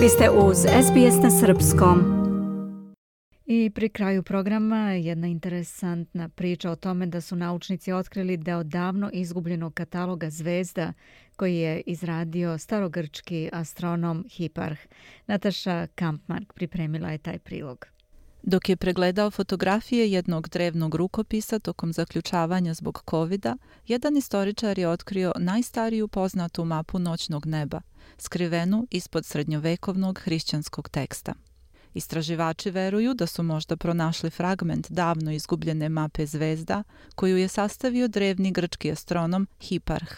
Vi ste uz SBS na Srpskom. I pri kraju programa jedna interesantna priča o tome da su naučnici otkrili da od davno izgubljenog kataloga zvezda koji je izradio starogrčki astronom Hiparh. Nataša Kampmark pripremila je taj prilog. Dok je pregledao fotografije jednog drevnog rukopisa tokom zaključavanja zbog covid jedan istoričar je otkrio najstariju poznatu mapu noćnog neba, skrivenu ispod srednjovekovnog hrišćanskog teksta. Istraživači veruju da su možda pronašli fragment davno izgubljene mape zvezda koju je sastavio drevni grčki astronom Hiparh,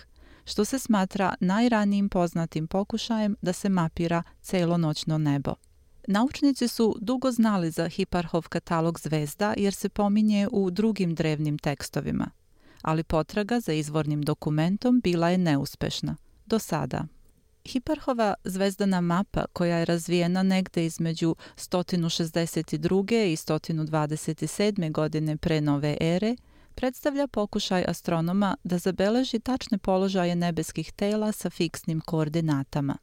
što se smatra najranijim poznatim pokušajem da se mapira celo noćno nebo. Naučnici su dugo znali za Hiparhov katalog zvezda jer se pominje u drugim drevnim tekstovima, ali potraga za izvornim dokumentom bila je neuspešna. Do sada. Hiparhova zvezdana mapa, koja je razvijena negde između 162. i 127. godine pre nove ere, predstavlja pokušaj astronoma da zabeleži tačne položaje nebeskih tela sa fiksnim koordinatama.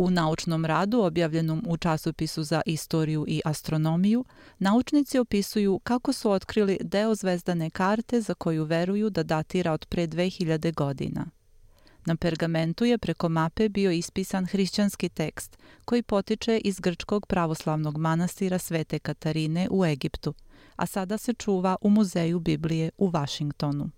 U naučnom radu objavljenom u časopisu za istoriju i astronomiju, naučnici opisuju kako su otkrili deo zvezdane karte za koju veruju da datira od pre 2000 godina. Na pergamentu je preko mape bio ispisan hrišćanski tekst koji potiče iz grčkog pravoslavnog manastira Svete Katarine u Egiptu, a sada se čuva u Muzeju Biblije u Vašingtonu.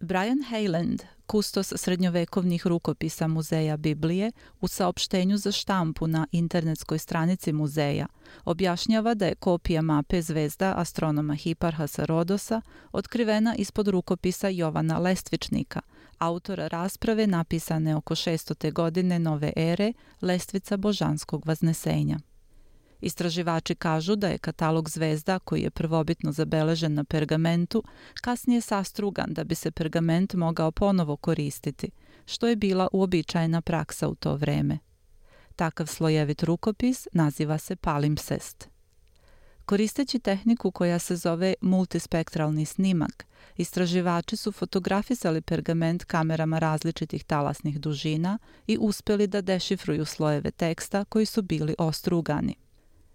Brian Hayland, kustos srednjovekovnih rukopisa Muzeja Biblije, u saopštenju za štampu na internetskoj stranici muzeja, objašnjava da je kopija mape zvezda astronoma Hiparhasa Rodosa otkrivena ispod rukopisa Jovana Lestvičnika, autora rasprave napisane oko 600. godine nove ere Lestvica božanskog vaznesenja. Istraživači kažu da je katalog zvezda koji je prvobitno zabeležen na pergamentu kasnije sastrugan da bi se pergament mogao ponovo koristiti, što je bila uobičajena praksa u to vreme. Takav slojevit rukopis naziva se palimpsest. Koristeći tehniku koja se zove multispektralni snimak, istraživači su fotografisali pergament kamerama različitih talasnih dužina i uspeli da dešifruju slojeve teksta koji su bili ostrugani.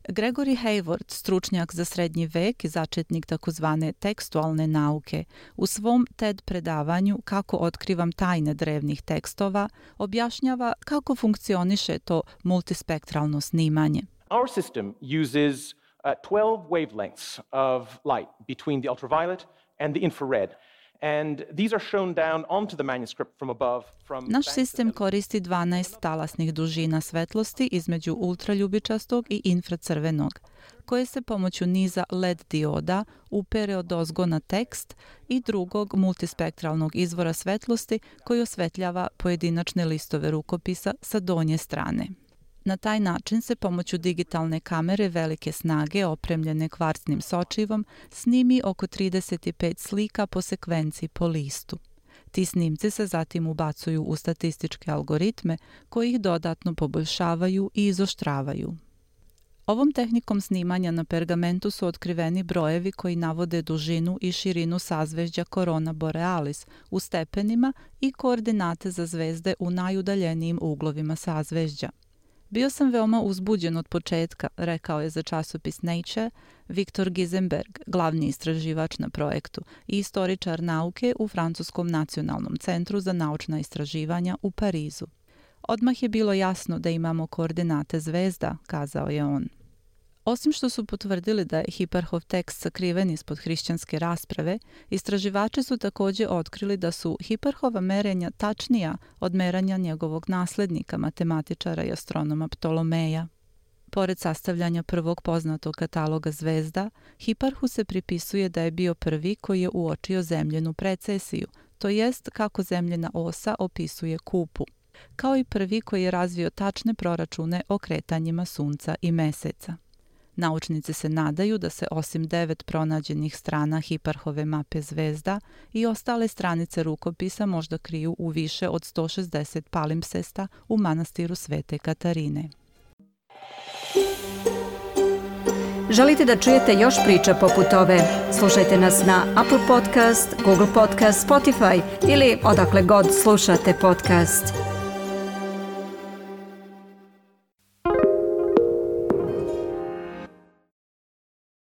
Gregory Hayward, stručnjak za srednji vek i začetnik takozvane tekstualne nauke, u svom TED predavanju Kako otkrivam tajne drevnih tekstova, objašnjava kako funkcioniše to multispektralno snimanje. Our system uses uh, 12 wavelengths of light between the ultraviolet and the infrared. Naš sistem koristi 12 talasnih dužina svetlosti između ultraljubičastog i infracrvenog, koje se pomoću niza LED dioda upere od ozgo na tekst i drugog multispektralnog izvora svetlosti koji osvetljava pojedinačne listove rukopisa sa donje strane. Na taj način se pomoću digitalne kamere velike snage opremljene kvarcnim sočivom snimi oko 35 slika po sekvenci po listu. Ti snimci se zatim ubacuju u statističke algoritme koji ih dodatno poboljšavaju i izoštravaju. Ovom tehnikom snimanja na pergamentu su otkriveni brojevi koji navode dužinu i širinu sazvežđa Corona Borealis u stepenima i koordinate za zvezde u najudaljenijim uglovima sazvežđa. Bio sam veoma uzbuđen od početka, rekao je za časopis Nature Viktor Gizenberg, glavni istraživač na projektu i istoričar nauke u Francuskom nacionalnom centru za naučna istraživanja u Parizu. Odmah je bilo jasno da imamo koordinate zvezda, kazao je on. Osim što su potvrdili da je Hiperhov tekst sakriven ispod hrišćanske rasprave, istraživači su također otkrili da su Hiperhova merenja tačnija od meranja njegovog naslednika, matematičara i astronoma Ptolomeja. Pored sastavljanja prvog poznatog kataloga zvezda, Hiparhu se pripisuje da je bio prvi koji je uočio zemljenu precesiju, to jest kako zemljena osa opisuje kupu, kao i prvi koji je razvio tačne proračune o kretanjima sunca i meseca. Naučnici se nadaju da se osim devet pronađenih strana Hiparhove mape zvezda i ostale stranice rukopisa možda kriju u više od 160 palimpsesta u manastiru Svete Katarine. Želite da čujete još priča poput ove? Slušajte nas na Apple Podcast, Google Podcast, Spotify ili odakle god slušate podcast.